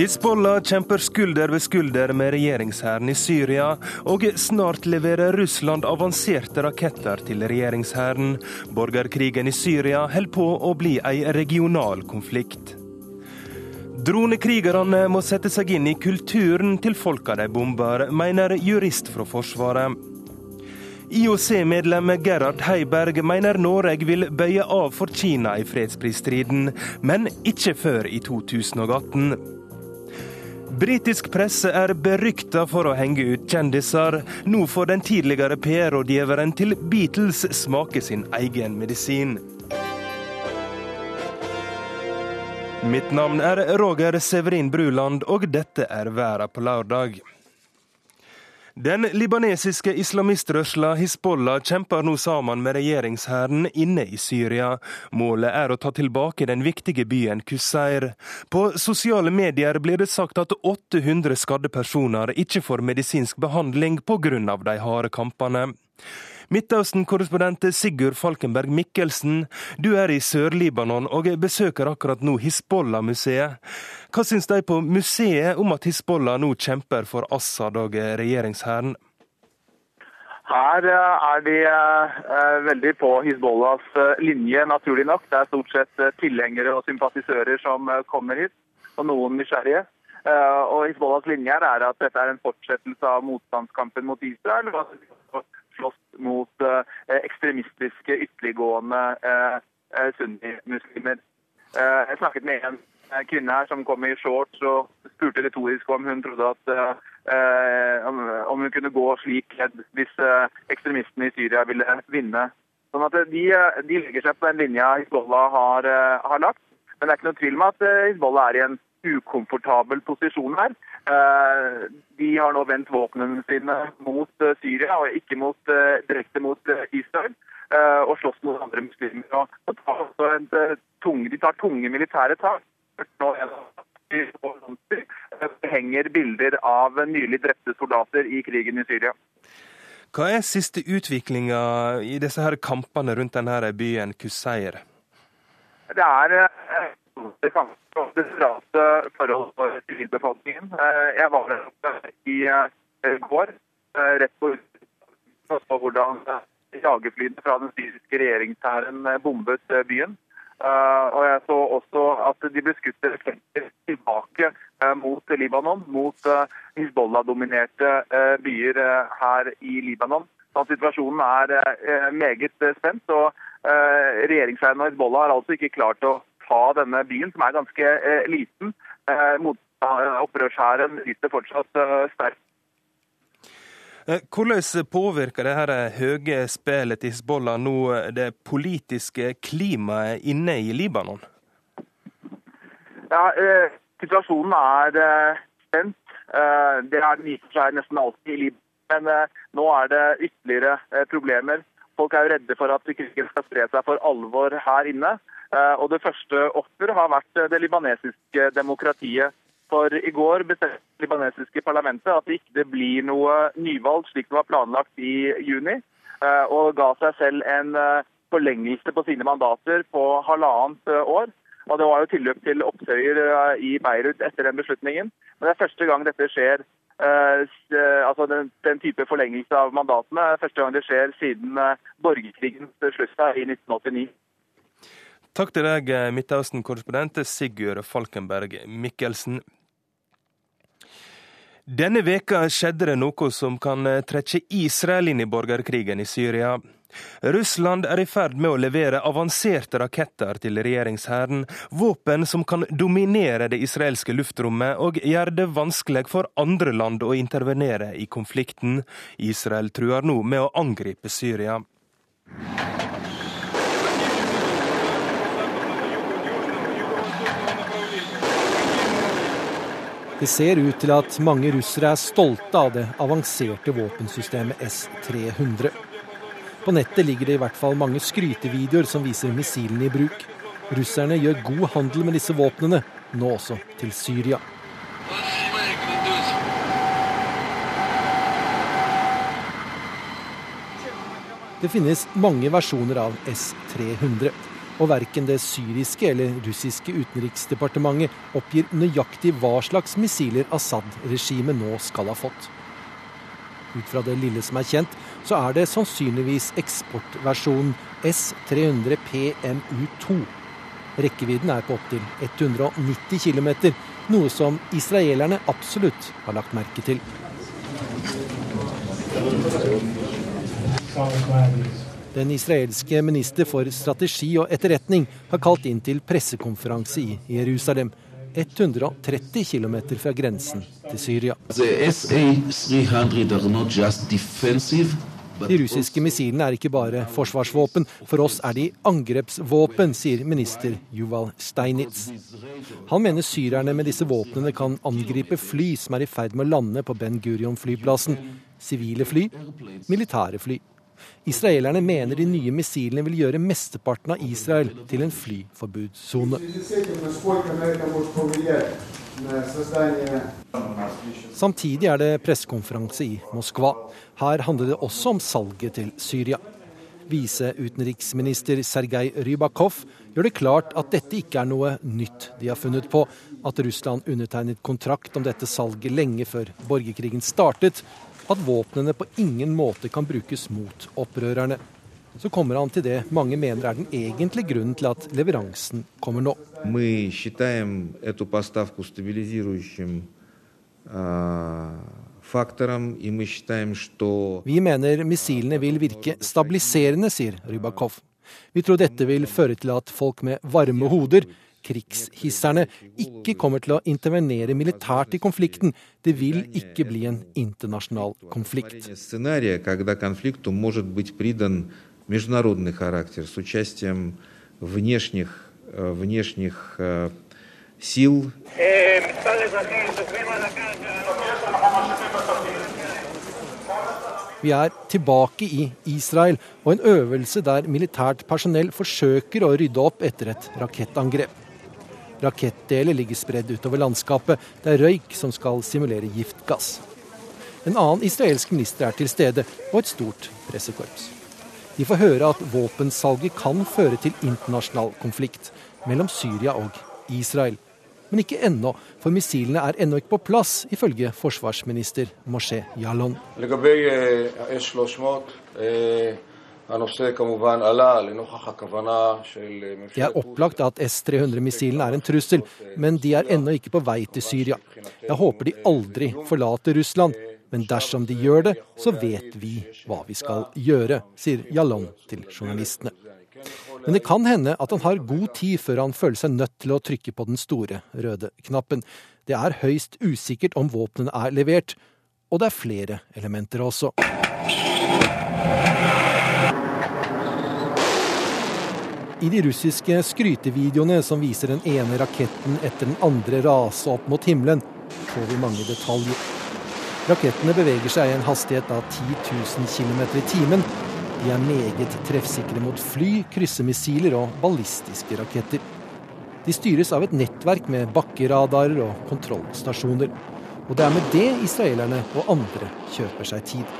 Hizbollah kjemper skulder ved skulder med regjeringshæren i Syria, og snart leverer Russland avanserte raketter til regjeringshæren. Borgerkrigen i Syria holder på å bli ei regional konflikt. Dronekrigerne må sette seg inn i kulturen til folka de bomber, mener jurist fra Forsvaret. IOC-medlem Gerhard Heiberg mener Norge vil bøye av for Kina i fredsprisstriden, men ikke før i 2018. Britisk presse er berykta for å henge ut kjendiser. Nå får den tidligere PR-rådgiveren til Beatles smake sin egen medisin. Mitt navn er Roger Severin Bruland, og dette er Væra på lørdag. Den libanesiske islamistrørsla Hizbollah kjemper nå sammen med regjeringshæren inne i Syria. Målet er å ta tilbake den viktige byen Kusseir. På sosiale medier blir det sagt at 800 skadde personer ikke får medisinsk behandling pga. de harde kampene. Midtøsten-korrespondent Sigurd Falkenberg Mikkelsen, du er i Sør-Libanon og besøker akkurat nå Hizbollah-museet. Hva syns de på museet om at Hizbollah nå kjemper for Assad og regjeringshæren? Her eh, er de eh, veldig på Hizbollahs eh, linje, naturlig nok. Det er stort sett tilhengere og sympatisører som kommer hit, og noen nysgjerrige. Og Hizbollahs linje er at dette er en fortsettelse av motstandskampen mot Israel. og slåss mot ekstremistiske, ytterliggående sunnimuslimer. Jeg snakket med en kvinne her som kom i shorts og spurte retorisk om hun trodde at Eh, om hun kunne gå slik hvis eh, ekstremistene i Syria ville vinne. Sånn at de, de legger seg på den linja Hizbollah har, eh, har, lagt. Men det er ikke noe tvil om at Hizbollah er i en ukomfortabel posisjon her. De har nå vendt våpnene sine mot Syria, og ikke mot, direkte mot Israel. Og slåss mot andre muslimer. Og tar tunge, de tar tunge militære tak. Nå henger bilder av nylig drepte soldater i krigen i Syria. Hva er siste utviklinga i disse her kampene rundt denne byen Kuseir? Det er eh, desperate forhold for sivilbefolkningen. Eh, jeg var der i eh, går, rett på så hvordan jagerflyene fra den syriske regjeringshæren bombet byen. Uh, og jeg så også at de ble skutt tilbake uh, mot Libanon, mot uh, Hizbollah-dominerte byer her i Libanon. Så situasjonen er meget spent. og Regjeringshæren og Hizbollah har altså ikke klart å ta denne byen, som er ganske liten. Opprørshæren sitter fortsatt sterkt Eh, hvordan påvirker det her høye spillet til Hizbollah nå det politiske klimaet inne i Libanon? Ja, eh, Situasjonen er eh, spent. Eh, det er den i seg nesten alltid i Libanon. Men eh, nå er det ytterligere eh, problemer. Folk er jo redde for at krigen skal spre seg for alvor her inne. og Det første offer har vært det libanesiske demokratiet for i går bestemte det libanesiske parlamentet at det ikke blir noe nyvalg slik det var planlagt i juni, eh, og ga seg selv en eh, forlengelse på sine mandater på halvannet eh, år. Og Det var jo tilløp til opptøyer i Beirut etter den beslutningen. Men det er første gang dette skjer altså den, den, type forlengelse av mandatene. Første gang det skjer siden borgerkrigens slutt i 1989. Takk til deg, Midtøsten-korrespondent Sigurd Falkenberg Mikkelsen. Denne veka skjedde det noe som kan eh, trekke Israel inn i borgerkrigen i Syria. Russland er i ferd med å levere avanserte raketter til regjeringshæren, våpen som kan dominere det israelske luftrommet og gjøre det vanskelig for andre land å intervenere i konflikten. Israel truer nå med å angripe Syria. Det ser ut til at mange russere er stolte av det avanserte våpensystemet S-300. På nettet ligger det i hvert fall mange skrytevideoer som viser missilene i bruk. Russerne gjør god handel med disse våpnene, nå også til Syria. Det finnes mange versjoner av S-300, og verken det syriske eller russiske utenriksdepartementet oppgir nøyaktig hva slags missiler Assad-regimet nå skal ha fått. Ut fra det lille som er kjent, så er det sannsynligvis eksportversjonen S-300 PMU-2. Rekkevidden er på opptil 190 km, noe som israelerne absolutt har lagt merke til. Den israelske minister for strategi og etterretning har kalt inn til pressekonferanse i Jerusalem. 130 km fra grensen til Syria. De russiske missilene er ikke bare forsvarsvåpen. For oss er de angrepsvåpen, sier minister Yuval Steinitz. Han mener syrerne med disse våpnene kan angripe fly som er i ferd med å lande på Ben Gurion-flyplassen. Sivile fly, militære fly. Israelerne mener de nye missilene vil gjøre mesteparten av Israel til en flyforbudssone. Samtidig er det pressekonferanse i Moskva. Her handler det også om salget til Syria. Viseutenriksminister Sergej Rybakov gjør det klart at dette ikke er noe nytt de har funnet på. At Russland undertegnet kontrakt om dette salget lenge før borgerkrigen startet at våpnene på ingen måte kan brukes mot opprørerne. Så kommer han til det mange mener er den egentlige grunnen til at leveransen kommer nå. Vi mener missilene vil virke stabiliserende, sier Rybakov. Vi tror dette vil føre til at folk med varme hoder krigshisserne, ikke kommer til å intervenere militært i konflikten. Det vil ikke bli en internasjonal konflikt. Сценария, когда конфликту может быть придан международный характер с участием внешних, внешних сил. Vi er tilbake i Israel og en øvelse der militært personell forsøker å rydde opp etter et rakettangrep. Rakettdeler ligger spredd utover landskapet. Det er røyk som skal simulere giftgass. En annen israelsk minister er til stede, og et stort pressekorps. De får høre at våpensalget kan føre til internasjonal konflikt mellom Syria og Israel. Men ikke ennå, for missilene er ennå ikke på plass, ifølge forsvarsminister Moshe Yalon. Det er opplagt at S-300-missilene er en trussel, men de er ennå ikke på vei til Syria. Jeg håper de aldri forlater Russland, men dersom de gjør det, så vet vi hva vi skal gjøre, sier Jalon til journalistene. Men det kan hende at han har god tid før han føler seg nødt til å trykke på den store røde knappen. Det er høyst usikkert om våpnene er levert, og det er flere elementer også. I de russiske skrytevideoene som viser den ene raketten etter den andre rase opp mot himmelen, får vi mange detaljer. Rakettene beveger seg i en hastighet av 10 000 km i timen. De er meget treffsikre mot fly, kryssemissiler og ballistiske raketter. De styres av et nettverk med bakkeradarer og kontrollstasjoner. Og det er med det israelerne og andre kjøper seg tid.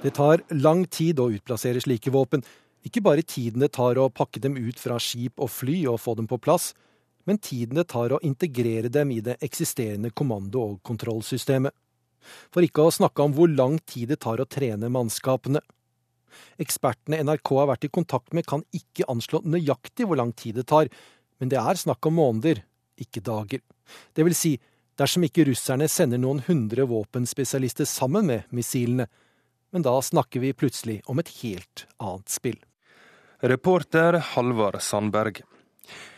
Det tar lang tid å utplassere slike våpen, ikke bare tiden det tar å pakke dem ut fra skip og fly og få dem på plass, men tiden det tar å integrere dem i det eksisterende kommando- og kontrollsystemet. For ikke å snakke om hvor lang tid det tar å trene mannskapene. Ekspertene NRK har vært i kontakt med kan ikke anslå nøyaktig hvor lang tid det tar, men det er snakk om måneder, ikke dager. Det vil si, dersom ikke russerne sender noen hundre våpenspesialister sammen med missilene, men da snakker vi plutselig om et helt annet spill. Reporter Halvard Sandberg.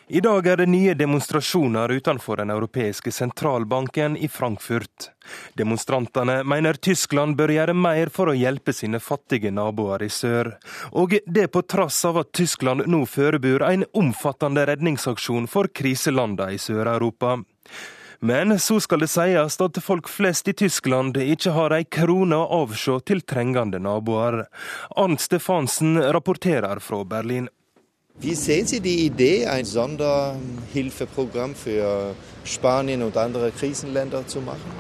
I dag er det nye demonstrasjoner utenfor den europeiske sentralbanken i Frankfurt. Demonstrantene mener Tyskland bør gjøre mer for å hjelpe sine fattige naboer i sør. Og det på trass av at Tyskland nå forbereder en omfattende redningsaksjon for kriselandene i Sør-Europa. Men så skal det sies at folk flest i Tyskland ikke har ei krone å avse til trengende naboer. Arnt Stefansen rapporterer fra Berlin. Wie sehen Sie die Idee, ein Sonderhilfeprogramm für Spanien und andere Krisenländer zu machen?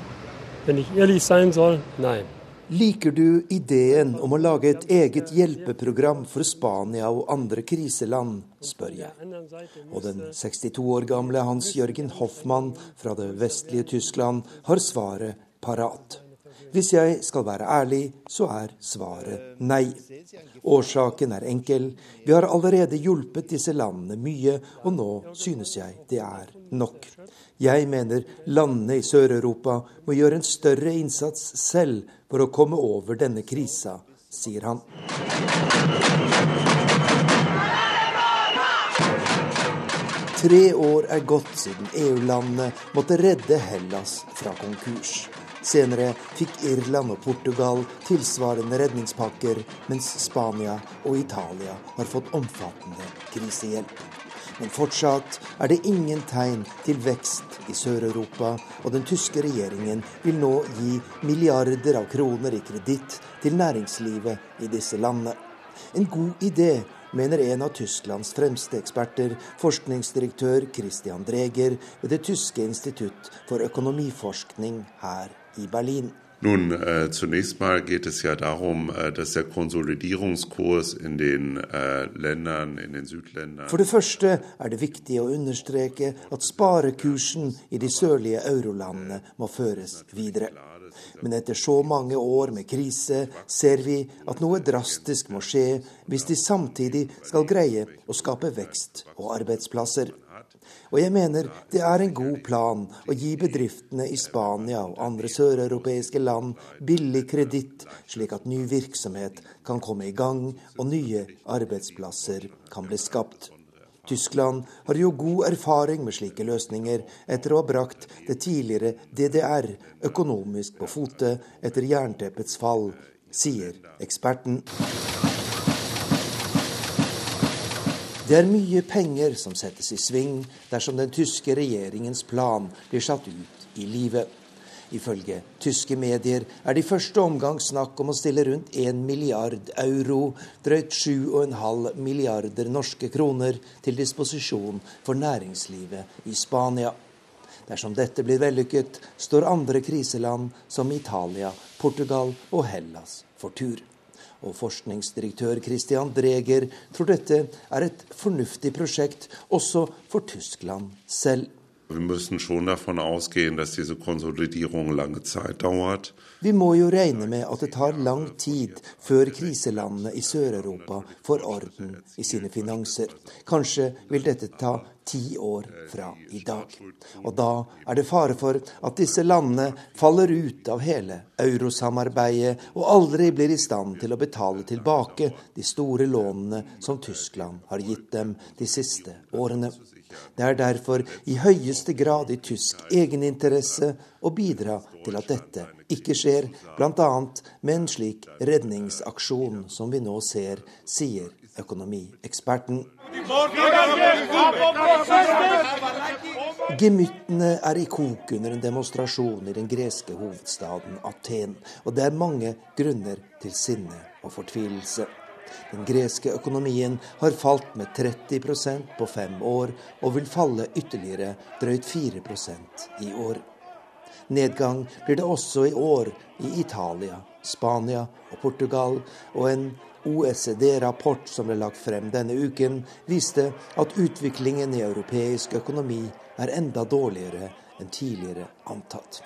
Wenn ich ehrlich sein soll, nein. Liker du ideen om å lage et eget hjelpeprogram for Spania og andre kriseland, spør jeg. Og den 62 år gamle Hans Jørgen Hoffmann fra det vestlige Tyskland har svaret parat. Hvis jeg skal være ærlig, så er svaret nei. Årsaken er enkel. Vi har allerede hjulpet disse landene mye, og nå synes jeg det er nok. Jeg mener landene i Sør-Europa må gjøre en større innsats selv for å komme over denne krisa, sier han. Tre år er gått siden EU-landene måtte redde Hellas fra konkurs. Senere fikk Irland og Portugal tilsvarende redningspakker, mens Spania og Italia har fått omfattende krisehjelp. Men fortsatt er det ingen tegn til vekst i Sør-Europa, og den tyske regjeringen vil nå gi milliarder av kroner i kreditt til næringslivet i disse landene. En god idé, mener en av Tysklands fremste eksperter, forskningsdirektør Christian Dreger ved det tyske institutt for økonomiforskning her i Berlin. Nun, äh, zunächst mal geht es ja darum, äh, dass der Konsolidierungskurs in den äh, Ländern, in den Südländern For det første er det viktig å understreke at sparekursen i de sørlige eurolandene må føres videre. Men etter så mange år med krise ser vi at noe drastisk må skje hvis de samtidig skal greie å skape vekst og arbeidsplasser. Og jeg mener det er en god plan å gi bedriftene i Spania og andre søreuropeiske land billig kreditt, slik at ny virksomhet kan komme i gang og nye arbeidsplasser kan bli skapt. Tyskland har jo god erfaring med slike løsninger etter å ha brakt det tidligere DDR økonomisk på fote etter jernteppets fall, sier eksperten. Det er mye penger som settes i sving dersom den tyske regjeringens plan blir satt ut i livet. Ifølge tyske medier er det i første omgang snakk om å stille rundt 1 milliard euro, drøyt 7,5 milliarder norske kroner, til disposisjon for næringslivet i Spania. Dersom dette blir vellykket, står andre kriseland som Italia, Portugal og Hellas for tur og forskningsdirektør Christian Dreger tror dette er et fornuftig prosjekt også for Tyskland selv. Vi må jo regne med at det tar lang tid før kriselandene i Sør-Europa får orden i sine finanser. Kanskje vil dette ta ti år fra i dag. Og da er det fare for at disse landene faller ut av hele eurosamarbeidet og aldri blir i stand til å betale tilbake de store lånene som Tyskland har gitt dem de siste årene. Det er derfor i høyeste grad i tysk egeninteresse å bidra til at dette ikke skjer, bl.a. med en slik redningsaksjon som vi nå ser, sier økonomieksperten. Gemyttene er i kok under en demonstrasjon i den greske hovedstaden Aten, og det er mange grunner til sinne og fortvilelse. Den greske økonomien har falt med 30% på fem år, og vil falle ytterligere drøyt 4% i år. Nedgang blir det også i år i Italia, Spania og Portugal, og en OECD-rapport som ble lagt frem denne uken, viste at utviklingen i europeisk økonomi er enda dårligere enn tidligere antatt.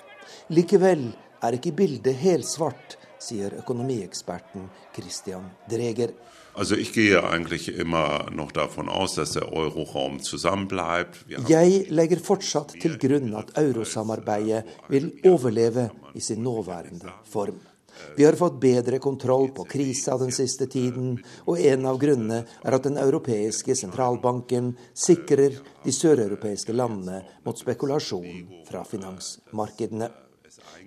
Likevel er ikke bildet helsvart, sier økonomieksperten Christian Dreger. Also ich gehe eigentlich immer noch davon aus, dass der Euroraum zusammenbleibt. Jeg legger fortsatt til grunn at eurosamarbeidet vil overleve i sin nåværende form. Vi har fått bedre kontroll på krisa den siste tiden, og en av grunnene er at den europeiske sentralbanken sikrer de søreuropeiske landene mot spekulasjon fra finansmarkedene.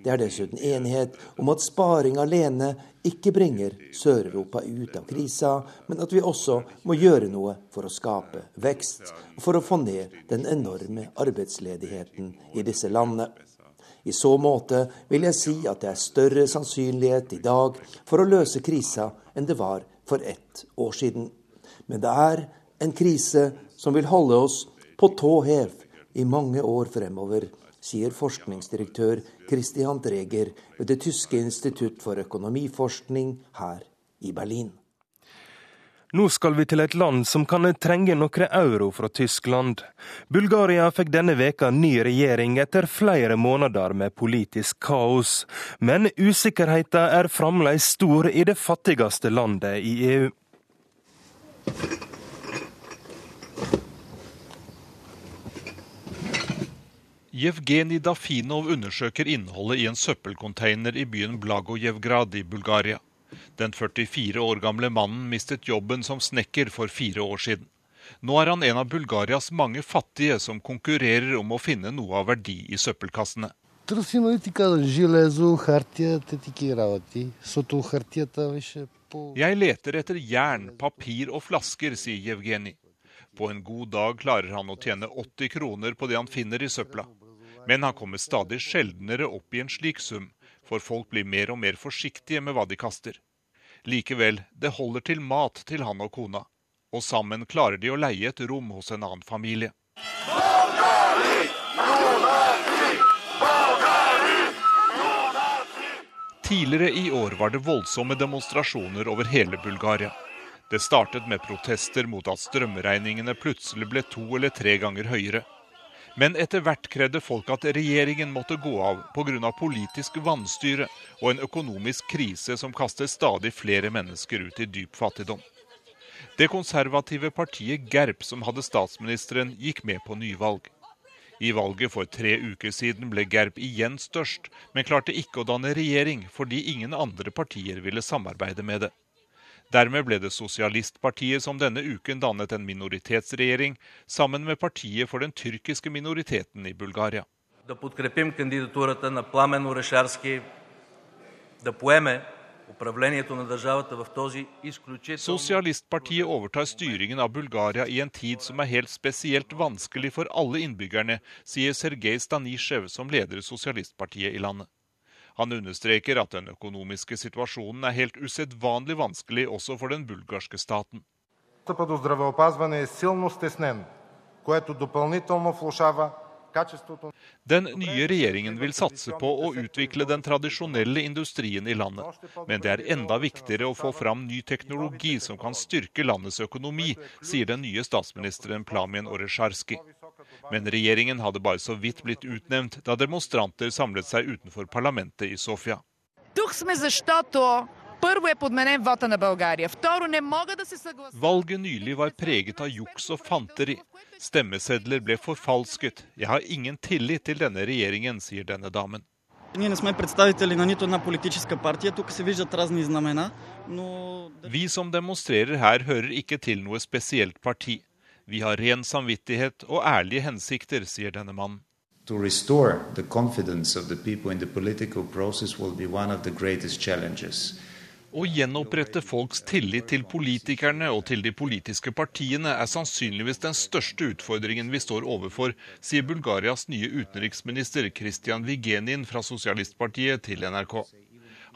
Det er dessuten enighet om at sparing alene ikke bringer Sør-Europa ut av krisa, men at vi også må gjøre noe for å skape vekst og for å få ned den enorme arbeidsledigheten i disse landene. I så måte vil jeg si at det er større sannsynlighet i dag for å løse krisa enn det var for ett år siden. Men det er En krise som vil holde oss på tå hev i mange år fremover, sier forskningsdirektør Christian Dreger ved det tyske institutt for økonomiforskning her i Berlin. Nå skal vi til et land som kan trenge noen euro fra Tyskland. Bulgaria fikk denne veka ny regjering etter flere måneder med politisk kaos. Men usikkerheten er fremdeles stor i det fattigste landet i EU. Jevgenij Dafinov undersøker innholdet i en søppelcontainer i byen Blagojevgrad i Bulgaria. Den 44 år gamle mannen mistet jobben som snekker for fire år siden. Nå er han en av Bulgarias mange fattige som konkurrerer om å finne noe av verdi i søppelkassene. Jeg leter etter jern, papir og flasker, sier Jevgenij. På en god dag klarer han å tjene 80 kroner på det han finner i søpla. Men han kommer stadig sjeldnere opp i en slik sum, for folk blir mer og mer forsiktige med hva de kaster. Likevel, det holder til mat til han og kona. Og sammen klarer de å leie et rom hos en annen familie. Tidligere i år var det voldsomme demonstrasjoner over hele Bulgaria. Det startet med protester mot at strømregningene plutselig ble to eller tre ganger høyere. Men etter hvert krevde folk at regjeringen måtte gå av pga. politisk vanstyre og en økonomisk krise som kaster stadig flere mennesker ut i dyp fattigdom. Det konservative partiet GERP, som hadde statsministeren, gikk med på nyvalg. I valget for tre uker siden ble GERP igjen størst, men klarte ikke å danne regjering fordi ingen andre partier ville samarbeide med det. Dermed ble det Sosialistpartiet som denne uken dannet en minoritetsregjering sammen med partiet for den tyrkiske minoriteten i Bulgaria. Sosialistpartiet overtar styringen av Bulgaria i en tid som er helt spesielt vanskelig for alle innbyggerne, sier Sergej Stanisjev, som leder sosialistpartiet i landet. Han understreker at den økonomiske situasjonen er helt usedvanlig vanskelig også for den bulgarske staten. Den nye regjeringen vil satse på å utvikle den tradisjonelle industrien i landet. Men det er enda viktigere å få fram ny teknologi som kan styrke landets økonomi, sier den nye statsministeren Plamien Oresharski. Men regjeringen hadde bare så vidt blitt utnevnt da demonstranter samlet seg utenfor parlamentet i Sofia. Valget nylig var preget av juks og fanteri. Stemmesedler ble forfalsket. Jeg har ingen tillit til denne regjeringen, sier denne damen. Vi som demonstrerer her, hører ikke til noe spesielt parti. Vi har ren samvittighet og ærlige hensikter, sier denne mannen. To restore the confidence of the people in the political process will be one of the greatest challenges. Å gjenopprette folks tillit til politikerne og til de politiske partiene er sannsynligvis den største utfordringen vi står overfor, sier Bulgarias nye utenriksminister Kristian Vigenin fra Sosialistpartiet til NRK.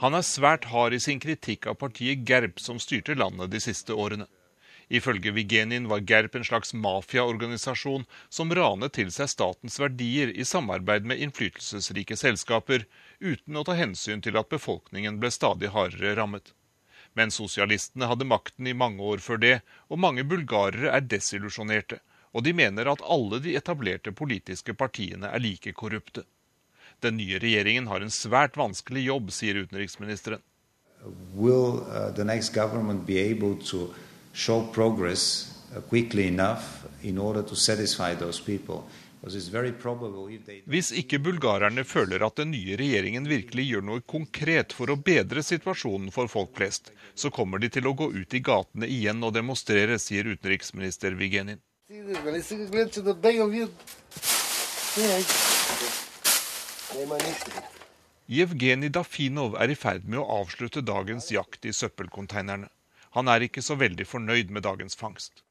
Han er svært hard i sin kritikk av partiet GERB, som styrte landet de siste årene. Ifølge Vigenin var GERP en slags mafiaorganisasjon som ranet til seg statens verdier i samarbeid med innflytelsesrike selskaper, uten å ta hensyn til at befolkningen ble stadig hardere rammet. Men sosialistene hadde makten i mange år før det, og mange bulgarere er desillusjonerte. Og de mener at alle de etablerte politiske partiene er like korrupte. Den nye regjeringen har en svært vanskelig jobb, sier utenriksministeren. Will, uh, show progress uh, quickly enough in order to satisfy those people. Hvis ikke bulgarerne føler at den nye regjeringen virkelig gjør noe konkret for å bedre situasjonen for folk flest, så kommer de til å gå ut i gatene igjen og demonstrere, sier utenriksminister Vigenin. Jevgenij Dafinov er i ferd med å avslutte dagens jakt i søppelkonteinerne. Han er ikke så veldig fornøyd med dagens fangst.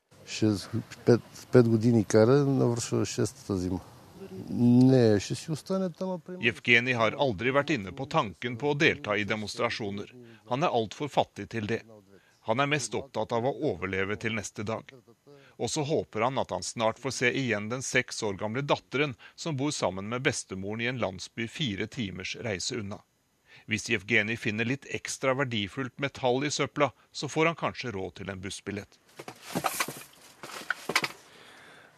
Jevgenij har aldri vært inne på tanken på å delta i demonstrasjoner. Han er altfor fattig til det. Han er mest opptatt av å overleve til neste dag. Og så håper han at han snart får se igjen den seks år gamle datteren som bor sammen med bestemoren i en landsby fire timers reise unna. Hvis Jevgenij finner litt ekstra verdifullt metall i søpla, så får han kanskje råd til en bussbillett.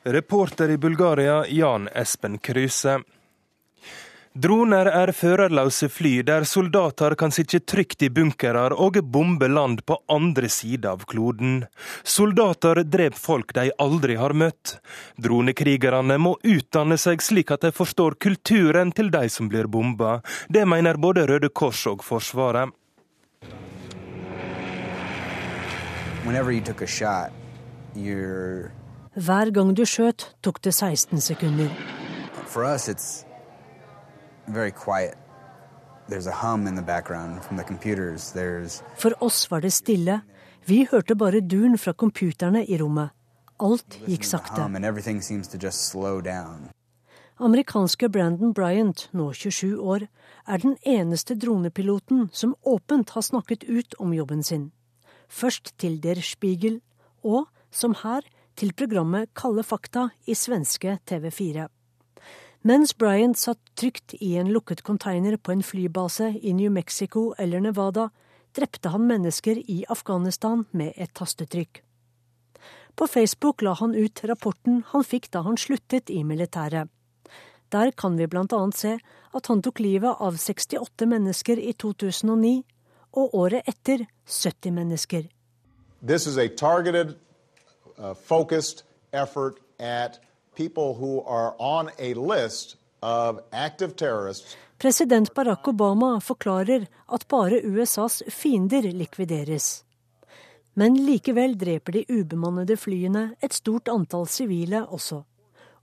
Reporter i Bulgaria Jan Espen Kryse. Droner er førerløse fly der soldater kan sitte trygt i bunkerer og bombe land på andre sida av kloden. Soldater dreper folk de aldri har møtt. Dronekrigerne må utdanne seg slik at de forstår kulturen til de som blir bomba. Det mener både Røde Kors og Forsvaret. Hver gang du skjøt, tok det 16 sekunder. For oss, very quiet. There's a hum in the background from the computers. There's For oss var det stille. Vi hørte bare duren fra computerne i rommet. Alt gikk sakte. and everything seems to just slow down. Amerikanske Brandon Bryant, nå 27 år, er den eneste dronepiloten som åpent har snakket ut om jobben sin. Først til Der Spiegel, og, som her, til programmet Kalde fakta i svenske TV4. Mens Bryant satt trygt i en lukket container på en flybase i New Mexico eller Nevada, drepte han mennesker i Afghanistan med et tastetrykk. På Facebook la han ut rapporten han fikk da han sluttet i militæret. Der kan vi blant annet se at han tok livet av 68 mennesker i 2009, og året etter 70 mennesker. This is a targeted, uh, focused effort at people who are on a list of active terrorists. President Barack Obama forklarer at bare USAs fiender likvideres. Men likevel dreper de ubemannede flyene et stort antall sivile også.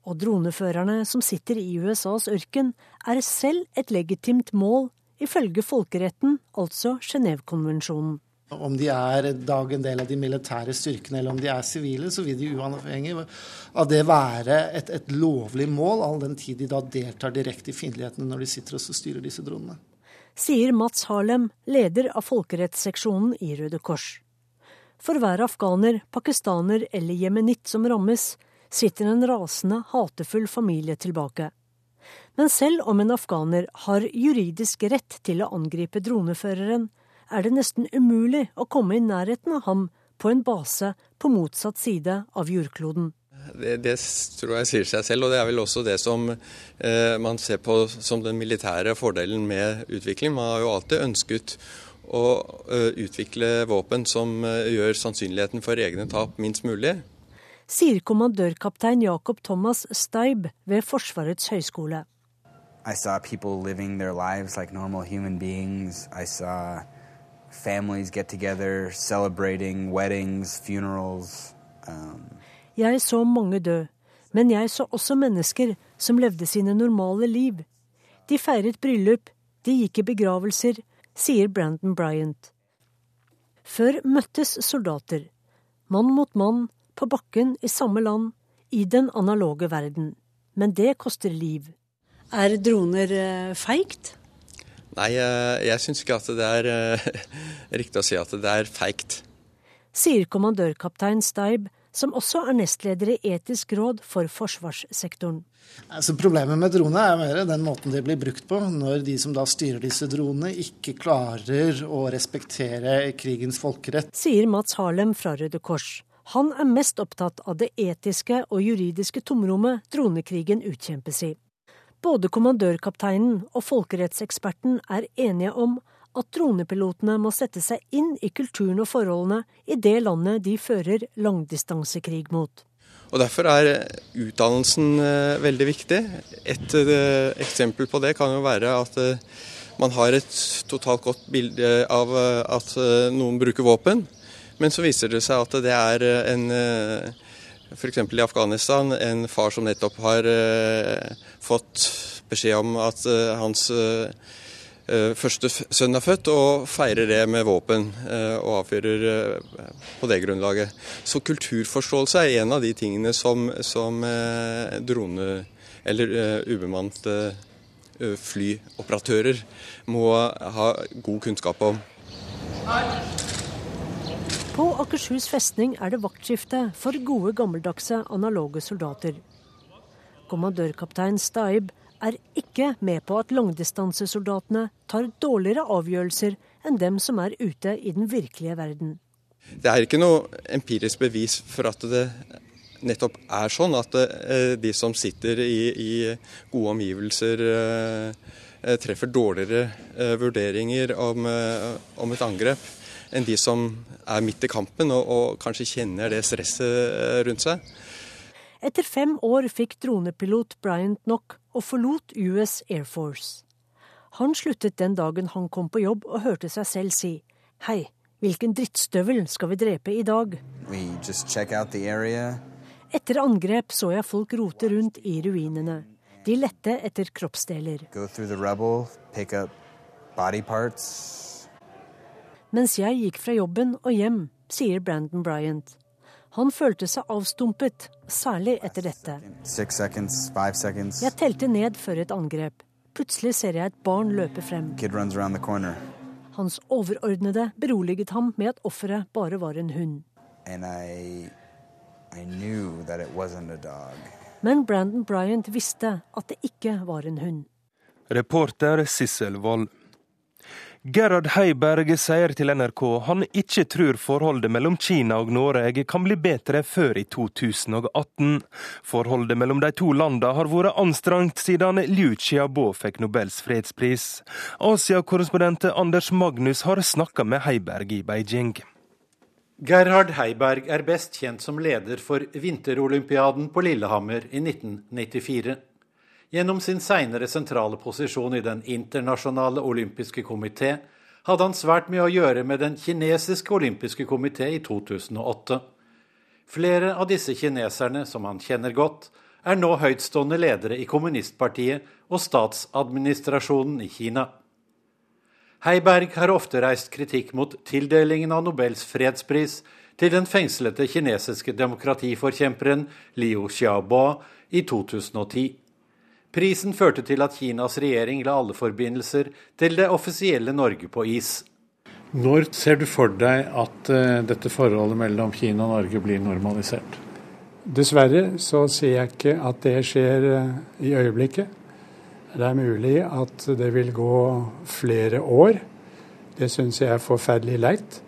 Og droneførerne som sitter i USAs ørken, er selv et legitimt mål, ifølge folkeretten, altså Genévekonvensjonen. Om de er dag en del av de militære styrkene eller om de er sivile, så vil de uavhengig av det være et, et, lovlig mål, all den tid de da deltar direkte i fiendtlighetene når de sitter og styrer disse dronene. Sier Mats Harlem, leder av folkerettsseksjonen i Røde Kors. For hver afghaner, pakistaner eller jemenitt som rammes, sitter en rasende, hatefull familie tilbake. Men selv om en afghaner har juridisk rett til å angripe droneføreren, er det nesten umulig å komme i nærheten av ham på en base på motsatt side av jordkloden. Det, det, tror jeg sier seg selv, og det er vel også det som eh, man ser på som den militære fordelen med utvikling. Man har jo alltid ønsket å eh, utvikle våpen som eh, gjør sannsynligheten for egne tap minst mulig. Sier kommandørkaptein Jakob Thomas Steib ved Forsvarets høgskole. I saw people living their lives like normal human beings. I saw families get together, celebrating weddings, funerals. Um. Jeg så mange dø, men jeg så også mennesker som levde sine normale liv. De feiret bryllup, de gikk i begravelser, sier Brandon Bryant. Før møttes soldater, mann mot mann, på bakken i samme land, i den analoge verden. Men det koster liv. Er droner eh, feigt? Nei, jeg, jeg syns ikke at det er uh, riktig å si at det er feigt. Sier kommandørkaptein Steib, som også er nestleder i Etisk råd for forsvarssektoren. Altså, problemet med droner er mer den måten de blir brukt på. Når de som da styrer disse dronene, ikke klarer å respektere krigens folkerett. Sier Mats Harlem fra Røde Kors. Han er mest opptatt av det etiske og juridiske tomrommet dronekrigen utkjempes i. Både kommandørkapteinen og folkerettseksperten er enige om at dronepilotene må sette seg inn i kulturen og forholdene i det landet de fører langdistansekrig mot. Og Derfor er utdannelsen eh, veldig viktig. Et eh, eksempel på det kan jo være at eh, man har et totalt godt bilde av at noen bruker våpen, men så viser det seg at det er en f.eks. i Afghanistan, en far som nettopp har fått beskjed om at uh, hans uh, første sønn er født, og feirer det med våpen og avfyrer på det grunnlaget. Så kulturforståelse er en av de tingene som, som drone- eller ubemannede flyoperatører må ha god kunnskap om. På Akershus festning er det vaktskifte for gode, gammeldagse analoge soldater. Kommandørkaptein Staib er ikke med på at langdistansesoldatene tar dårligere avgjørelser enn dem som er ute i den virkelige verden. Det er ikke noe empirisk bevis for at det nettopp er sånn at eh, de som sitter i, i gode omgivelser, eh, eh, treffer dårligere vurderinger om, om, et angrep enn de som er midt i kampen og, og kanskje kjenner det stresset rundt seg. Etter fem år fikk dronepilot Bryant nok og forlot US Air Force. Han sluttet den dagen han kom på jobb og hørte seg selv si Hei, hvilken drittstøvel skal vi drepe i dag? Etter angrep så jeg folk rote rundt i ruinene. De lette etter kroppsdeler. Rubble, Mens jeg gikk fra jobben og hjem, sier Brandon Bryant. Han følte seg avstumpet, særlig etter dette. Jeg telte ned før et angrep. Plutselig ser jeg et barn løpe frem. Hans overordnede beroliget ham med at offeret bare var en hund. Men Brandon Bryant visste at det ikke var en hund. Reporter Sissel Wold. Gerhard Heiberg sier til NRK han ikke tror forholdet mellom Kina og Norge kan bli bedre før i 2018. Forholdet mellom de to landene har vært anstrengt siden Liu Xiaobo fikk Nobels fredspris. Asia-korrespondent Anders Magnus har snakka med Heiberg i Beijing. Gerhard Heiberg er best kjent som leder for vinterolympiaden på Lillehammer i 1994. Gjennom sin seinere sentrale posisjon i Den internasjonale olympiske komité hadde han svært mye å gjøre med Den kinesiske olympiske komité i 2008. Flere av disse kineserne, som han kjenner godt, er nå høytstående ledere i kommunistpartiet og statsadministrasjonen i Kina. Heiberg har ofte reist kritikk mot tildelingen av Nobels fredspris til den fengslede kinesiske demokratiforkjemperen Liu Xiaobo i 2010. Prisen førte til at Kinas regjering la alle forbindelser til det offisielle Norge på is. Når ser du for deg at uh, dette forholdet mellom Kina og Norge blir normalisert? Dessverre så ser jeg ikke at det skjer uh, i øyeblikket. Det er mulig at det vil gå flere år. Det syns jeg er forferdelig leit.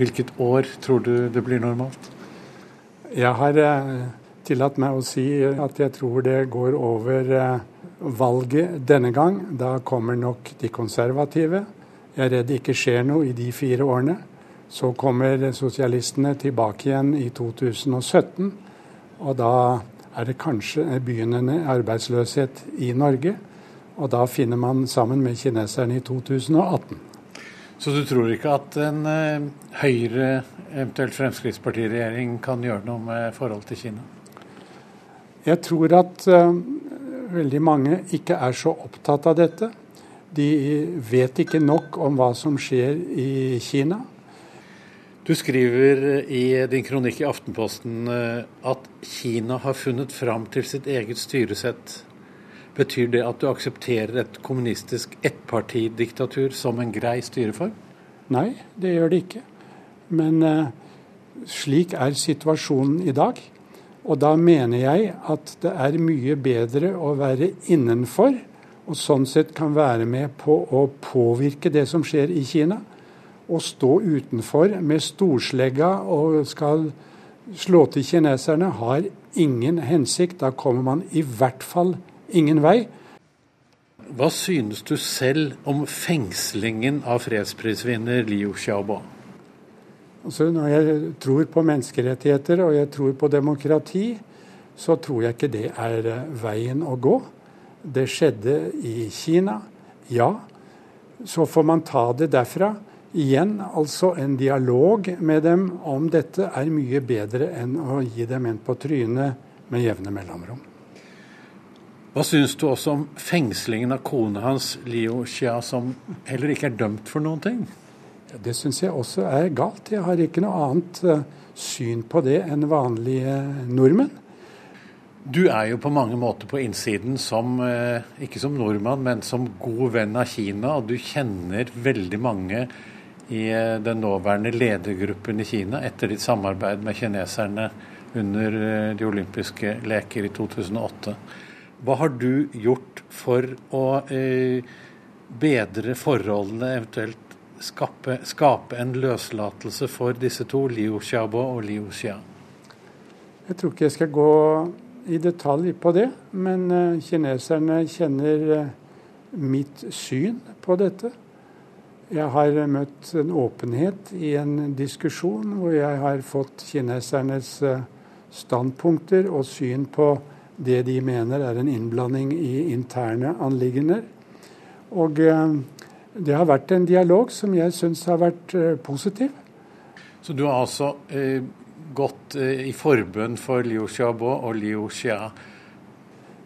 Hvilket år tror du det blir normalt? Jeg har uh, tillatt meg å si at jeg tror det går over eh, valget denne gang. Da kommer nok de konservative. Jeg er redd det ikke skjer noe i de fire årene. Så kommer sosialistene tilbake igjen i 2017. Og da er det kanskje begynnende arbeidsløshet i Norge. Og da finner man sammen med kineserne i 2018. Så du tror ikke at en eh, Høyre, eventuelt Fremskrittspartiregjering, kan gjøre noe med forhold til Kina? Jeg tror at uh, veldig mange ikke er så opptatt av dette. De vet ikke nok om hva som skjer i Kina. Du skriver i din kronikk i Aftenposten eh, at Kina har funnet fram til sitt eget styresett. Betyr det at du aksepterer et kommunistisk ettpartidiktatur som en grei styreform? Nei, det gjør det ikke. Men uh, slik er situasjonen i dag. Og da mener jeg at det er mye bedre å være innenfor, og sånn sett kan være med på å påvirke det som skjer i Kina. Å stå utenfor med storslegga og skal slå til kineserne har ingen hensikt. Da kommer man i hvert fall ingen vei. Hva synes du selv om fengslingen av fredsprisvinner Liu Xiaobo? Altså når jeg tror på menneskerettigheter og jeg tror på demokrati, så tror jeg ikke det er eh, veien å gå. Det skjedde i Kina, ja. Så får man ta det derfra. Igjen altså en dialog med dem om dette er mye bedre enn å gi dem en på trynet med jevne mellomrom. Hva syns du også om fengslingen av kona hans, Liu Xia, som heller ikke er dømt for noen ting? Det syns jeg også er galt. Jeg har ikke noe annet eh, syn på det enn vanlige nordmenn. Du er jo på mange måter på innsiden som, eh, ikke som nordmann, men som god venn av Kina. Og du kjenner veldig mange i eh, den nåværende ledergruppen i Kina etter ditt samarbeid med kineserne under de olympiske leker i 2008. Hva har du gjort for å bedre forholdene, eventuelt skape, skape, en løslatelse for disse to, Liu Xiaobo og Liu Xia? Jeg tror ikke jeg skal gå i detalj på det, men uh, kineserne kjenner uh, mitt syn på dette. Jeg har møtt en åpenhet i en diskusjon hvor jeg har fått kinesernes standpunkter og syn på det de mener er en innblanding i interne anliggender. Og eh, det har vært en dialog som jeg syns har vært eh, positiv. Så du har altså eh, gått eh, i forbønn for Liu Xiaobo og Liu Xia?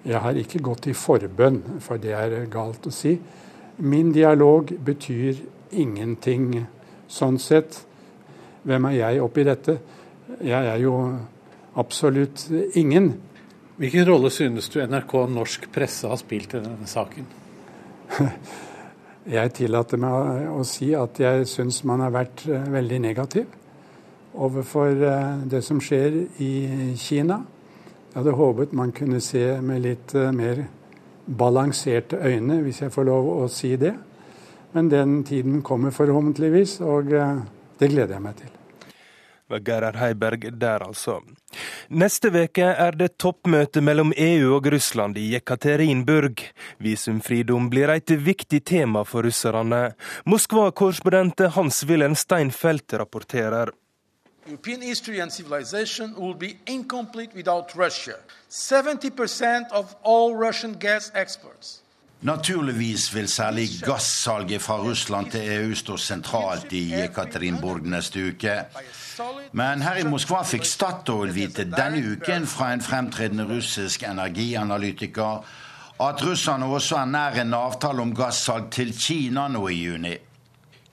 Jeg har ikke gått i forbønn, for det er galt å si. Min dialog betyr ingenting sånn sett. Hvem er jeg oppi dette? Jeg er jo absolutt ingen. Hvilken rolle synes du NRK norsk presse har spilt i denne saken? Jeg tillater meg å si at jeg syns man har vært eh, veldig negativ overfor eh, det som skjer i Kina. Jeg hadde håpet man kunne se med litt eh, mer balanserte øyne, hvis jeg får lov å si det. Men den tiden kommer forhåpentligvis, og det gleder jeg meg til Gerhard Heiberg der, altså. Neste veke er det toppmøte mellom EU og Russland i Jekaterinburg. Visumfridom blir et viktig tema for russerne. Moskva-korrespondent Hans-Wilhelm Steinfeld rapporterer. European history and civilization will be incomplete without Russia. 70% of all Russian gas exports Naturligvis vil særlig gassalget fra Russland til EU stå sentralt i Jekaterinburg neste uke. Men her i Moskva fikk Statoil vite denne uken fra en fremtredende russisk energianalytiker at russerne også er nær en avtale om gassalg til Kina nå i juni.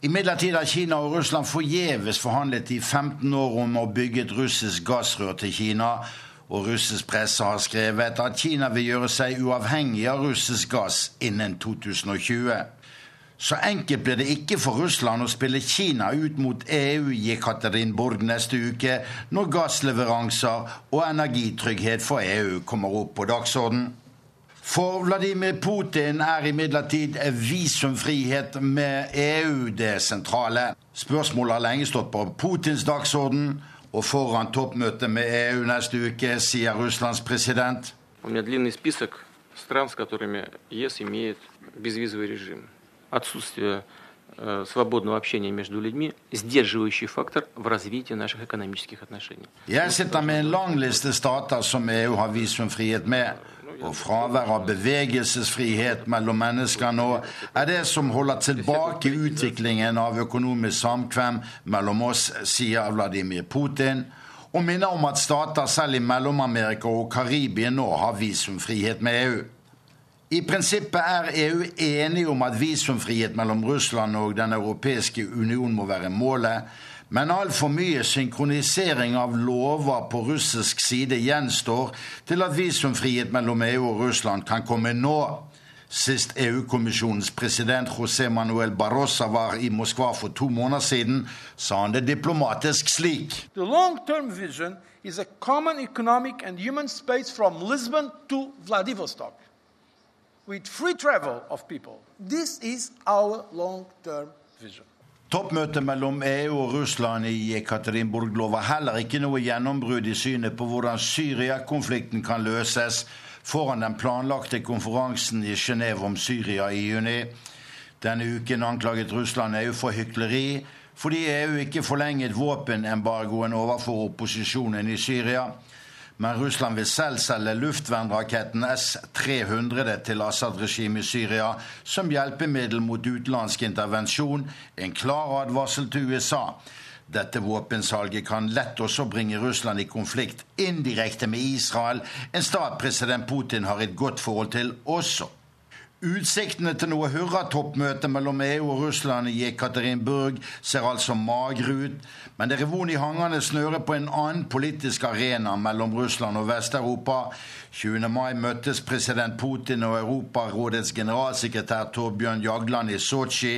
Imidlertid har Kina og Russland forgjeves forhandlet i 15 år om å bygge et russisk gassrør til Kina, og russisk presse har skrevet at Kina vil gjøre seg uavhengig av russisk gass innen 2020. Så enkelt blir det ikke for Russland å spille Kina ut mot EU gir Katarin Borg neste uke, når gassleveranser og energitrygghet for EU kommer opp på dagsorden. For Vladimir Putin er imidlertid visumfrihet med EU det sentrale. Spørsmålet har lenge stått på Putins dagsorden, og foran toppmøtet med EU neste uke, sier Russlands president. Отсутствие э, свободного общения между людьми – сдерживающий фактор в развитии наших экономических отношений. Jeg sitter med en lang liste stater som EU har visumfrihet med. og fravær av bevegelsesfrihet mellom mennesker nå er det som holder tilbake utviklingen av økonomisk samkvem mellom oss, sier Vladimir Putin, og minner om at stater selv i Mellom-Amerika og Karibia nå har visumfrihet med EU. I prinsippet er EU enige om at visumfrihet mellom Russland og Den europeiske union må være målet, men altfor mye synkronisering av lover på russisk side gjenstår til at visumfrihet mellom EU og Russland kan komme nå. Sist EU-kommisjonens president José Manuel Barrosa var i Moskva for to måneder siden, sa han det diplomatisk slik. The long-term vision is a common economic and human space from Lisbon to Vladivostok, with free travel of people. This is our long-term vision. Toppmøtet mellom EU og Russland i Ekaterinburg lover heller ikke noe gjennombrudd i synet på hvordan Syria-konflikten kan løses foran den planlagte konferansen i Genéve om Syria i juni. Denne uken anklaget Russland EU for hykleri fordi EU ikke forlenget våpenembargoen overfor opposisjonen i Syria. Men Russland vil selv selge luftvernraketten S-300 til Assad-regimet i Syria som hjelpemiddel mot utenlandsk intervensjon, en klar advarsel til USA. Dette våpensalget kan lett også bringe Russland i konflikt indirekte med Israel, en stat president Putin har et godt forhold til også. Utsiktene til noe hurratoppmøte mellom EU og Russland i Ekaterinburg ser altså magre ut, men det revon i hangene snører på en annen politisk arena mellom Russland og Vest-Europa. 20. mai møttes president Putin og Europarådets generalsekretær Torbjørn Jagland i Sotsji.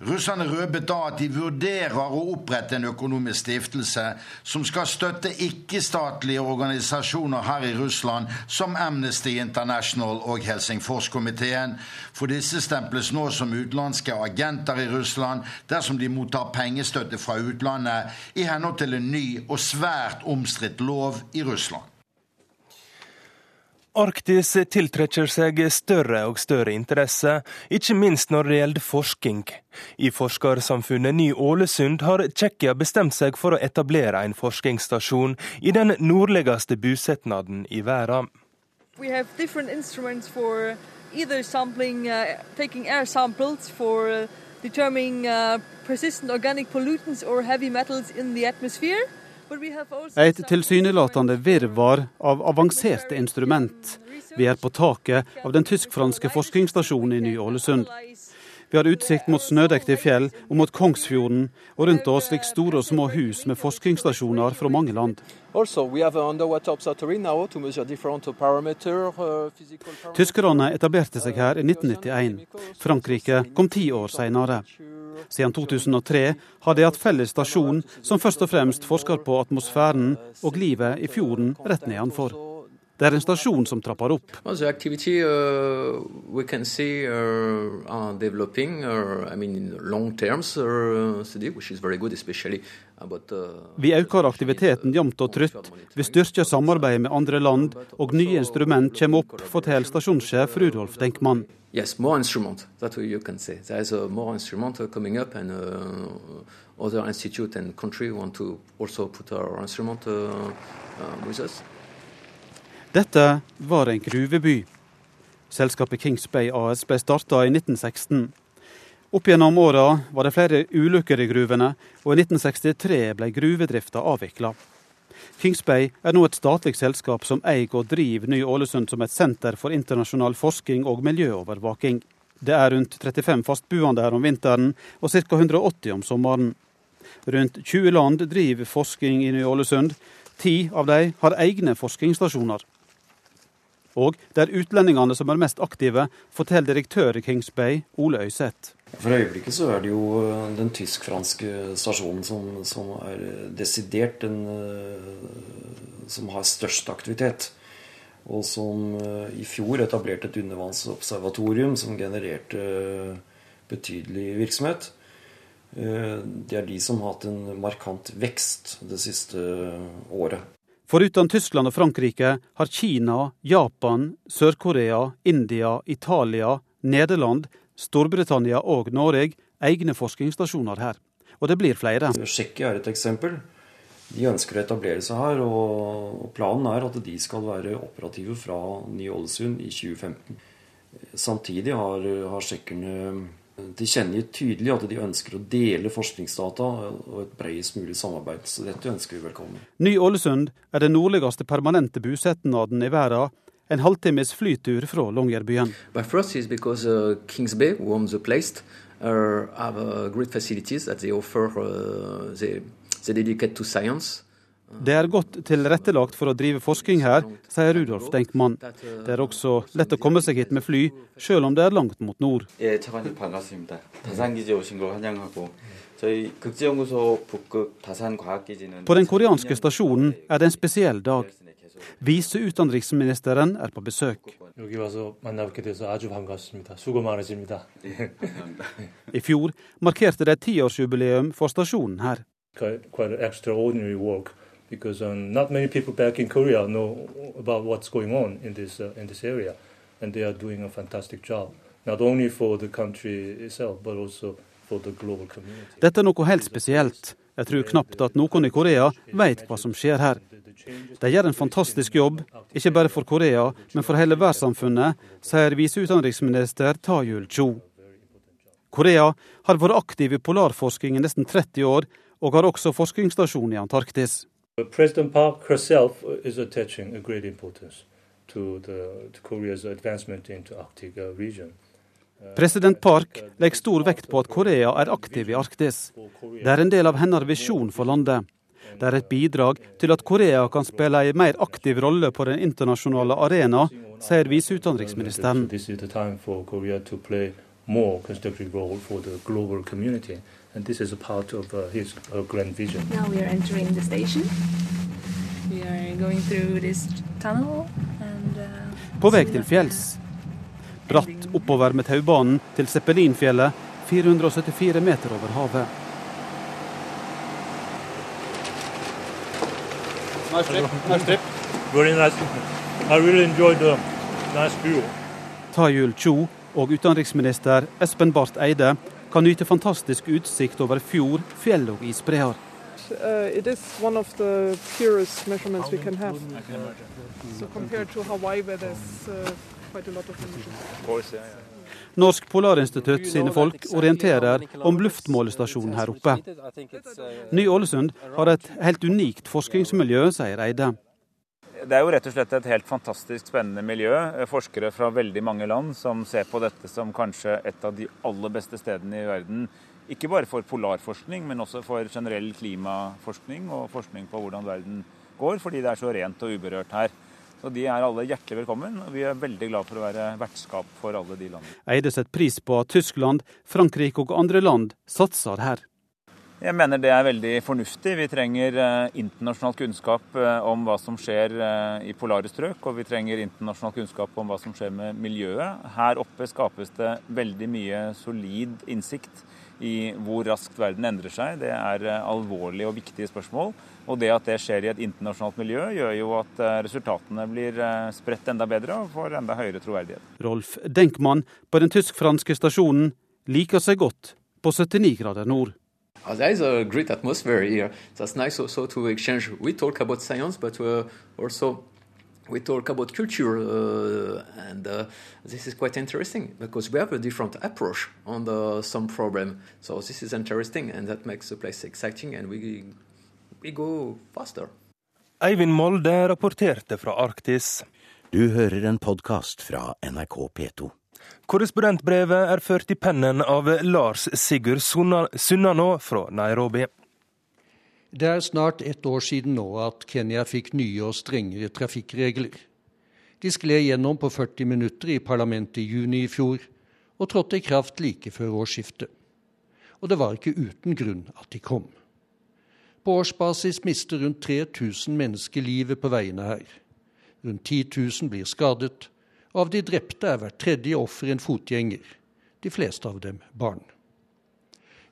Russerne røpet da at de vurderer å opprette en økonomisk stiftelse som skal støtte ikke-statlige organisasjoner her i Russland, som Amnesty International og Helsingforskomiteen. For disse stemples nå som utenlandske agenter i Russland dersom de mottar pengestøtte fra utlandet, i henhold til en ny og svært omstridt lov i Russland. Arktis tiltrekker seg større og større interesse, ikke minst når det gjelder forskning. I forskersamfunnet Ny-Ålesund har Tsjekkia bestemt seg for å etablere en forskningsstasjon i den nordligste bosetnaden i verden. We have different for either sampling, uh, taking for uh, determining uh, persistent organic pollutants or heavy metals. Et tilsynelatende virvar av avanserte instrument. Vi er på taket av den tysk-franske forskningsstasjonen i Ny-Ålesund. Vi har utsikt mot snødekte fjell og mot Kongsfjorden, og rundt oss ligger store og små hus med forskningsstasjoner fra mange land. Uh, Tyskerne etablerte seg her i 1991. Frankrike kom ti år senere. Siden 2003 har de hatt felles stasjon som først og fremst forsker på atmosfæren og livet i fjorden rett nedenfor. Det er en stasjon som trapper opp. Uh, uh, uh, vi øker aktiviteten jevnt og trutt. Vi styrker samarbeidet med andre land, og nye instrument kommer opp, forteller stasjonssjef Rudolf Denkmann. Yes, more instrument. That's what you can say. There's uh, more instrument coming up, and uh, other institute and country want to also put our instrument uh, uh, with us. Dette var en gruveby. Selskapet Kings Bay AS ble starta i 1916. Opp gjennom åra var det flere ulykker i gruvene, og i 1963 ble gruvedrifta avvikla. Kings Bay er nå et statlig selskap som eier og driver Ny-Ålesund som et senter for internasjonal forskning og miljøovervåking. Det er rundt 35 fastboende her om vinteren, og ca. 180 om sommeren. Rundt 20 land driver forskning i Ny-Ålesund. Ti av dem har egne forskningsstasjoner. Og det er utlendingene som er mest aktive, forteller direktør i Kings Bay, Ole Øyseth. For øyeblikket så er det jo eh, den tysk-franske stasjonen som, som, er desidert den eh, som har størst aktivitet. Og som eh, i fjor etablerte et undervannsobservatorium som genererte betydelig virksomhet. Det er de som har hatt en markant vekst det siste året. Foruten Tyskland og Frankrike har Kina, Japan, Sør-Korea, India, Italia, Nederland, Storbritannia og Norge egne forskningsstasjoner her. Og det blir flere. Tsjekkia er et eksempel. De ønsker å etablere seg her, og planen er at de skal være operative fra Ny-Ålesund i 2015. Samtidig har, har tsjekkerne tilkjennegitt tydelig at de ønsker å dele forskningsdata og et bredest mulig samarbeid. Så dette ønsker vi velkommen. Ny-Ålesund er den nordligste permanente bosetnaden i verden en halvtimes flytur fra Longyearbyen. But first is because Kings Bay, who owns the place, uh, have uh, great facilities that they offer. Uh, they, they dedicate to science. Det er godt tilrettelagt for å drive forskning her, sier Rudolf Denkmann. Det er også lett å komme seg hit med fly, selv om det er langt mot nord. På den koreanske stasjonen er det en spesiell dag. Viseutenriksministeren er på besøk. I fjor markerte de tiårsjubileum for stasjonen her. Because um, not many people back in Korea know about what's going on in this uh, in this area, and they are doing a fantastic job, not only for the country itself, but also for the global community. Dette er noe helt spesielt. Jeg tror knapt at noen i Korea vet hva som skjer her. De gjør en fantastisk jobb, ikke bare for Korea, men for hele verdenssamfunnet, sier viseutenriksminister Tajul Cho. Korea har vært aktiv i polarforskning i nesten 30 år, og har også forskningsstasjon i Antarktis. President Park herself is attaching a great importance to, the, to Korea's advancement into Arctic uh, region. President Park legger stor vekt på at Korea er aktiv i Arktis. Det er en del av hennes visjon for landet. Det er et bidrag til at Korea kan spille en mer aktiv rolle på den internasjonale arena, sier viseutenriksministeren. More constructive role for the global community. And this is a part of uh, his uh, grand vision. Now we are entering the station. We are going through this tunnel and, uh, På vei til fjells. Bratt oppover med taubanen til Zeppelinfjellet, 474 meter over havet. Nice trip. Nice trip. Very nice. I really enjoyed the nice view. Tayul Cho og utenriksminister Espen Barth Eide kan nyte fantastisk utsikt over fjord, fjell og isbreer. Uh, it is one of the purest measurements we can have. So compared to Hawaii, where there's uh, quite a lot of emissions. Norsk Polarinstitutt sine folk orienterer om luftmålestasjonen her oppe. Ny-Ålesund har et helt unikt forskningsmiljø, sier Eide. Det er jo rett og slett et helt fantastisk spennende miljø. Forskere fra veldig mange land som ser på dette som kanskje et av de aller beste stedene i verden. Ikke bare for polarforskning, men også for generell klimaforskning og forskning på hvordan verden går, fordi det er så rent og uberørt her. Så De er alle hjertelig velkommen, og vi er veldig glad for å være vertskap for alle de landene. Eide setter pris på at Tyskland, Frankrike og andre land satser her. Jeg mener det er veldig fornuftig. Vi trenger eh, internasjonal kunnskap eh, om hva som skjer eh, i polare strøk, og vi trenger internasjonal kunnskap om hva som skjer med miljøet. Her oppe skapes det veldig mye solid innsikt i hvor raskt verden endrer seg. Det er alvorlige og viktige spørsmål. Og det at det skjer i et internasjonalt miljø, gjør jo at resultatene blir spredt enda bedre og får enda høyere troverdighet. Rolf Denkmann på den tysk-franske stasjonen liker seg godt på 79 grader nord. Uh, there is a great atmosphere here. That's nice also to exchange. We talk about science, but uh, also we talk about culture, uh, and uh, this is quite interesting because we have a different approach on the, some problem. So this is interesting, and that makes the place exciting, and we we go faster. Eivind Molde rapporterte fra Arktis. Du hører en podkast fra NRK P2. Korrespondentbrevet er ført i pennen av Lars Sigurd Sunnanå fra Nairobi. Det er snart ett år siden nå at Kenya fikk nye og strengere trafikkregler. De skled gjennom på 40 minutter i parlamentet i juni i fjor, og trådte i kraft like før årsskiftet. Og det var ikke uten grunn at de kom. På årsbasis mister rundt 3000 mennesker livet på veiene her. Rundt 10 000 blir skadet, av de drepte er hvert tredje offer en fotgjenger, de fleste av dem barn.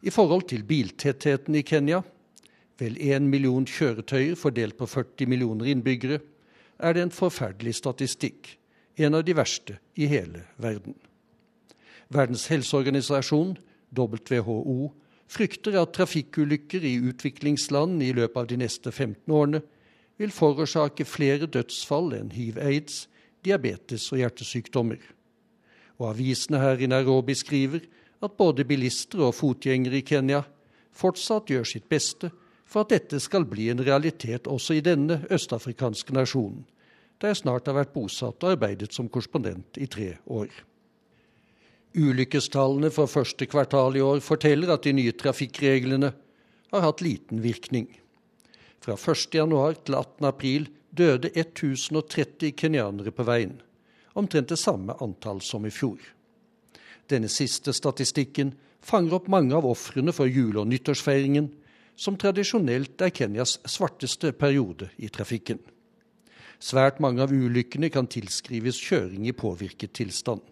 I forhold til biltettheten i Kenya, vel én million kjøretøyer fordelt på 40 millioner innbyggere, er det en forferdelig statistikk, en av de verste i hele verden. Verdens helseorganisasjon, WHO, frykter at trafikkulykker i utviklingsland i løpet av de neste 15 årene vil forårsake flere dødsfall enn hiv-aids, diabetes og hjertesykdommer. Og avisene her i Nairobi skriver at både bilister og fotgjengere i Kenya fortsatt gjør sitt beste for at dette skal bli en realitet også i denne østafrikanske nasjonen, der jeg snart har vært bosatt og arbeidet som korrespondent i tre år. Ulykkestallene for første kvartal i år forteller at de nye trafikkreglene har hatt liten virkning. Fra 1.1 til 18.4 døde 1030 kenyanere på veien, omtrent det samme antall som i fjor. Denne siste statistikken fanger opp mange av ofrene for jule- og nyttårsfeiringen, som tradisjonelt er Kenyas svarteste periode i trafikken. Svært mange av ulykkene kan tilskrives kjøring i påvirket tilstand.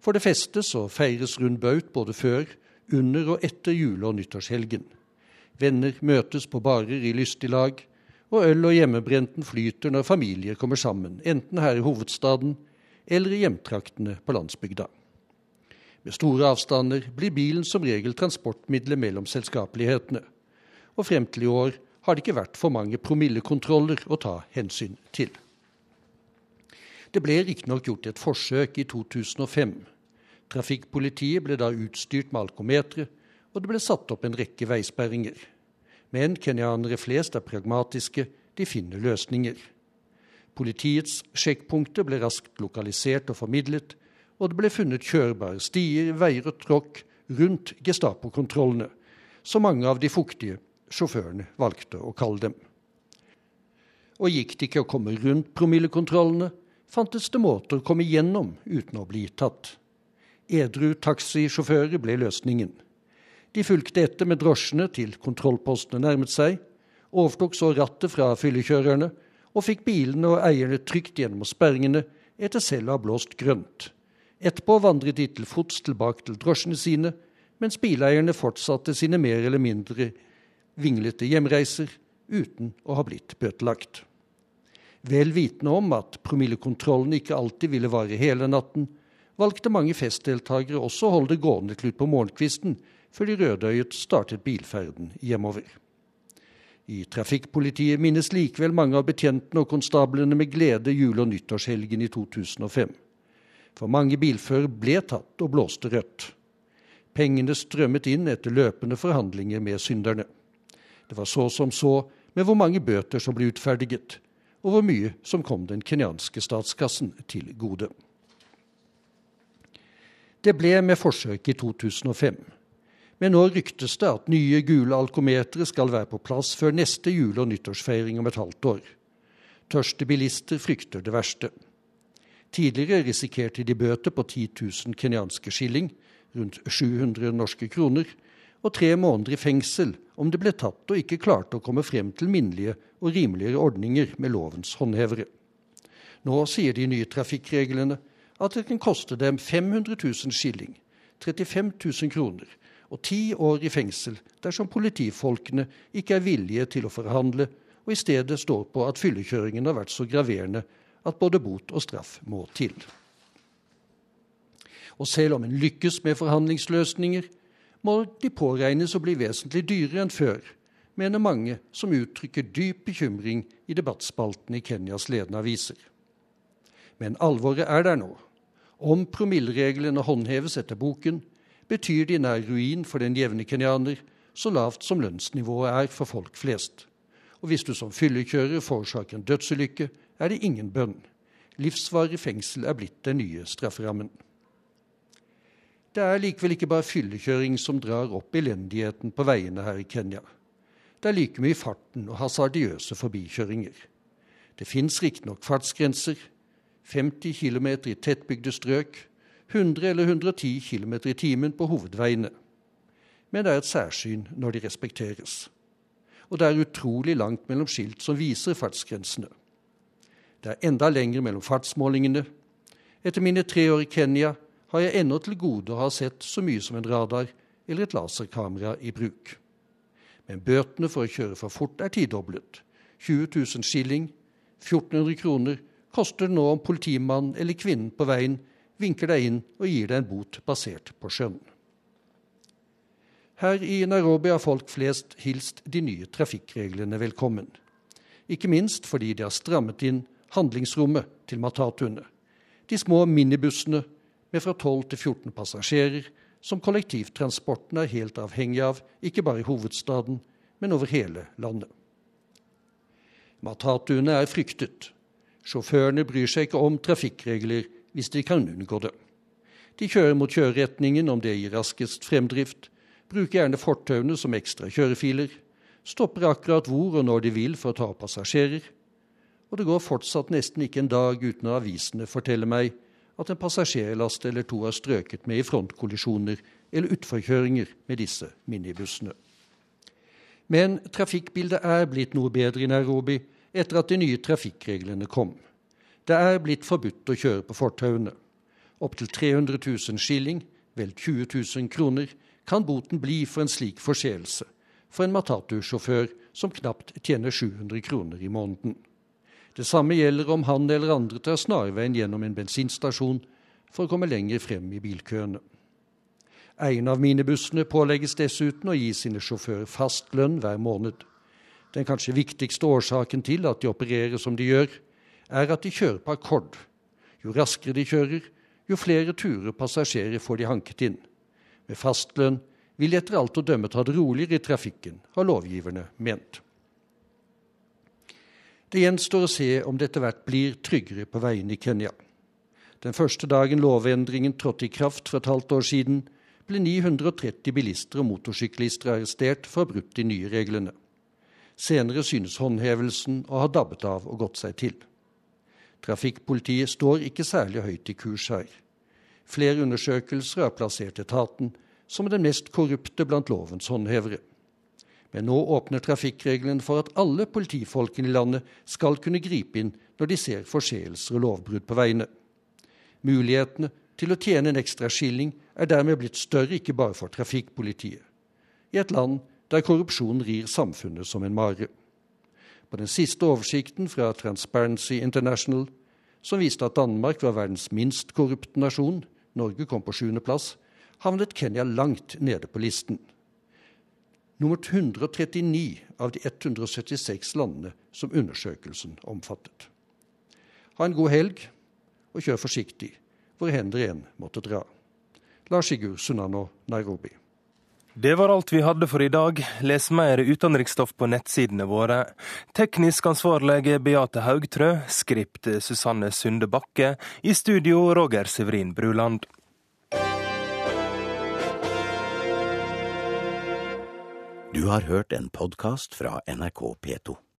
For det festes og feires rund baut både før, under og etter jule- og nyttårshelgen. Venner møtes på barer i lystig lag, og øl og hjemmebrenten flyter når familier kommer sammen, enten her i hovedstaden eller i hjemtraktene på landsbygda. Med store avstander blir bilen som regel transportmiddelet mellom selskapelighetene, og frem til i år har det ikke vært for mange promillekontroller å ta hensyn til. Det ble riktignok gjort et forsøk i 2005. Trafikkpolitiet ble da utstyrt med alkometre, og det ble satt opp en rekke veisperringer. Men kenyanere flest er pragmatiske, de finner løsninger. Politiets sjekkpunkter ble raskt lokalisert og formidlet, og det ble funnet kjørbare stier, veier og tråkk rundt Gestapo-kontrollene, som mange av de fuktige sjåførene valgte å kalle dem. Og gikk det ikke å komme rundt promillekontrollene, fantes det måter å komme gjennom uten å bli tatt. Edru taxisjåfører ble løsningen. De fulgte etter med drosjene til kontrollpostene nærmet seg, overtok så rattet fra fyllekjørerne og fikk bilene og eierne trygt gjennom sperringene etter selv å ha blåst grønt. Etterpå vandret de til fots tilbake til drosjene sine, mens bileierne fortsatte sine mer eller mindre vinglete hjemreiser uten å ha blitt bøtelagt. Vel vitende om at promillekontrollen ikke alltid ville vare hele natten, valgte mange festdeltakere også å holde det gående til utpå morgenkvisten før de rødøyet startet bilferden hjemover. I trafikkpolitiet minnes likevel mange av betjentene og konstablene med glede jul- og nyttårshelgen i 2005. For mange bilførere ble tatt og blåste rødt. Pengene strømmet inn etter løpende forhandlinger med synderne. Det var så som så med hvor mange bøter som ble utferdiget, og hvor mye som kom den kenyanske statskassen til gode. Det ble med forsøk i 2005. Men nå ryktes det at nye gule alkometere skal være på plass før neste jule- og nyttårsfeiring om et halvt år. Tørste bilister frykter det verste. Tidligere risikerte de bøter på 10 000 kenyanske skilling, rundt 700 norske kroner, og tre måneder i fengsel om det ble tatt og ikke klarte å komme frem til minnelige og rimeligere ordninger med lovens håndhevere. Nå sier de nye trafikkreglene at det kan koste dem 500 000 skilling, 35 000 kroner og ti år i fengsel dersom politifolkene ikke er villige til å forhandle og i stedet står på at fyllekjøringen har vært så graverende at både bot og straff må til. Og selv om en lykkes med forhandlingsløsninger, må de påregnes å bli vesentlig dyrere enn før, mener mange som uttrykker dyp bekymring i debattspalten i Kenyas ledende aviser. Men alvoret er der nå. Om promillereglene håndheves etter boken, betyr de nær ruin for den jevne kenyaner, så lavt som lønnsnivået er for folk flest. Og hvis du som fyllekjører forårsaker en dødsulykke, er det ingen bønn. Livsvarig fengsel er blitt den nye strafferammen. Det er likevel ikke bare fyllekjøring som drar opp elendigheten på veiene her i Kenya. Det er like mye farten og hasardiøse forbikjøringer. Det fins riktignok fartsgrenser. 50 km i tettbygde strøk, 100 eller 110 km i timen på hovedveiene. Men det er et særsyn når de respekteres. Og det er utrolig langt mellom skilt som viser fartsgrensene. Det er enda lenger mellom fartsmålingene. Etter mine tre år i Kenya har jeg ennå til gode å ha sett så mye som en radar eller et laserkamera i bruk. Men bøtene for å kjøre for fort er tidoblet. 20 000 skilling, 1400 kroner, koster det nå om politimannen eller kvinnen på veien vinker deg inn og gir deg en bot basert på skjønn. Her i Nairobi har folk flest hilst de nye trafikkreglene velkommen. Ikke minst fordi de har strammet inn handlingsrommet til matatuene. De små minibussene med fra 12 til 14 passasjerer, som kollektivtransporten er helt avhengig av, ikke bare i hovedstaden, men over hele landet. Matatuene er fryktet. Sjåførene bryr seg ikke om trafikkregler hvis de kan unngå det. De kjører mot kjøreretningen om det gir raskest fremdrift, bruker gjerne fortauene som ekstra kjørefiler, stopper akkurat hvor og når de vil for å ta passasjerer, og det går fortsatt nesten ikke en dag uten at avisene forteller meg at en passasjerlast eller to har strøket med i frontkollisjoner eller utforkjøringer med disse minibussene. Men trafikkbildet er blitt noe bedre i Nairobi etter at de nye trafikkreglene kom. Det er blitt forbudt å kjøre på fortauene. Opptil 300 000 skilling, vel 20 000 kroner, kan boten bli for en slik forseelse for en Matatu-sjåfør som knapt tjener 700 kroner i måneden. Det samme gjelder om han eller andre tar snarveien gjennom en bensinstasjon for å komme lenger frem i bilkøene. Eieren av minibussene pålegges dessuten å gi sine sjåfører fast lønn hver måned. Den kanskje viktigste årsaken til at de opererer som de gjør, er at de kjører på akkord. Jo raskere de kjører, jo flere turer passasjerer får de hanket inn. Med fastlønn vil de etter alt å dømme ta det roligere i trafikken, har lovgiverne ment. Det gjenstår å se om det etter hvert blir tryggere på veiene i Kenya. Den første dagen lovendringen trådte i kraft for et halvt år siden, ble 930 bilister og motorsyklister arrestert for å ha brutt de nye reglene. Senere synes håndhevelsen å ha dabbet av og gått seg til. Trafikkpolitiet står ikke særlig høyt i kurs her. Flere undersøkelser har plassert etaten som den mest korrupte blant lovens håndhevere. Men nå åpner trafikkreglene for at alle politifolkene i landet skal kunne gripe inn når de ser forseelser og lovbrudd på veiene. Mulighetene til å tjene en ekstra skilling er dermed blitt større, ikke bare for trafikkpolitiet. I et land der korrupsjon rir samfunnet som en mare. På den siste oversikten fra Transparency International, som viste at Danmark var verdens minst korrupte nasjon, Norge kom på sjuendeplass, havnet Kenya langt nede på listen. Nummer 139 av de 176 landene som undersøkelsen omfattet. Ha en god helg, og kjør forsiktig hvor hen dere enn måtte dra. Lars Sigurd Sunnanå, Nairobi. Det var alt vi hadde for i dag. Les mer utenriksstoff på nettsidene våre. Teknisk ansvarlig Beate Haugtrø, skript Susanne Sunde Bakke, i studio Roger Severin Bruland. Du har hørt en podkast fra NRK P2.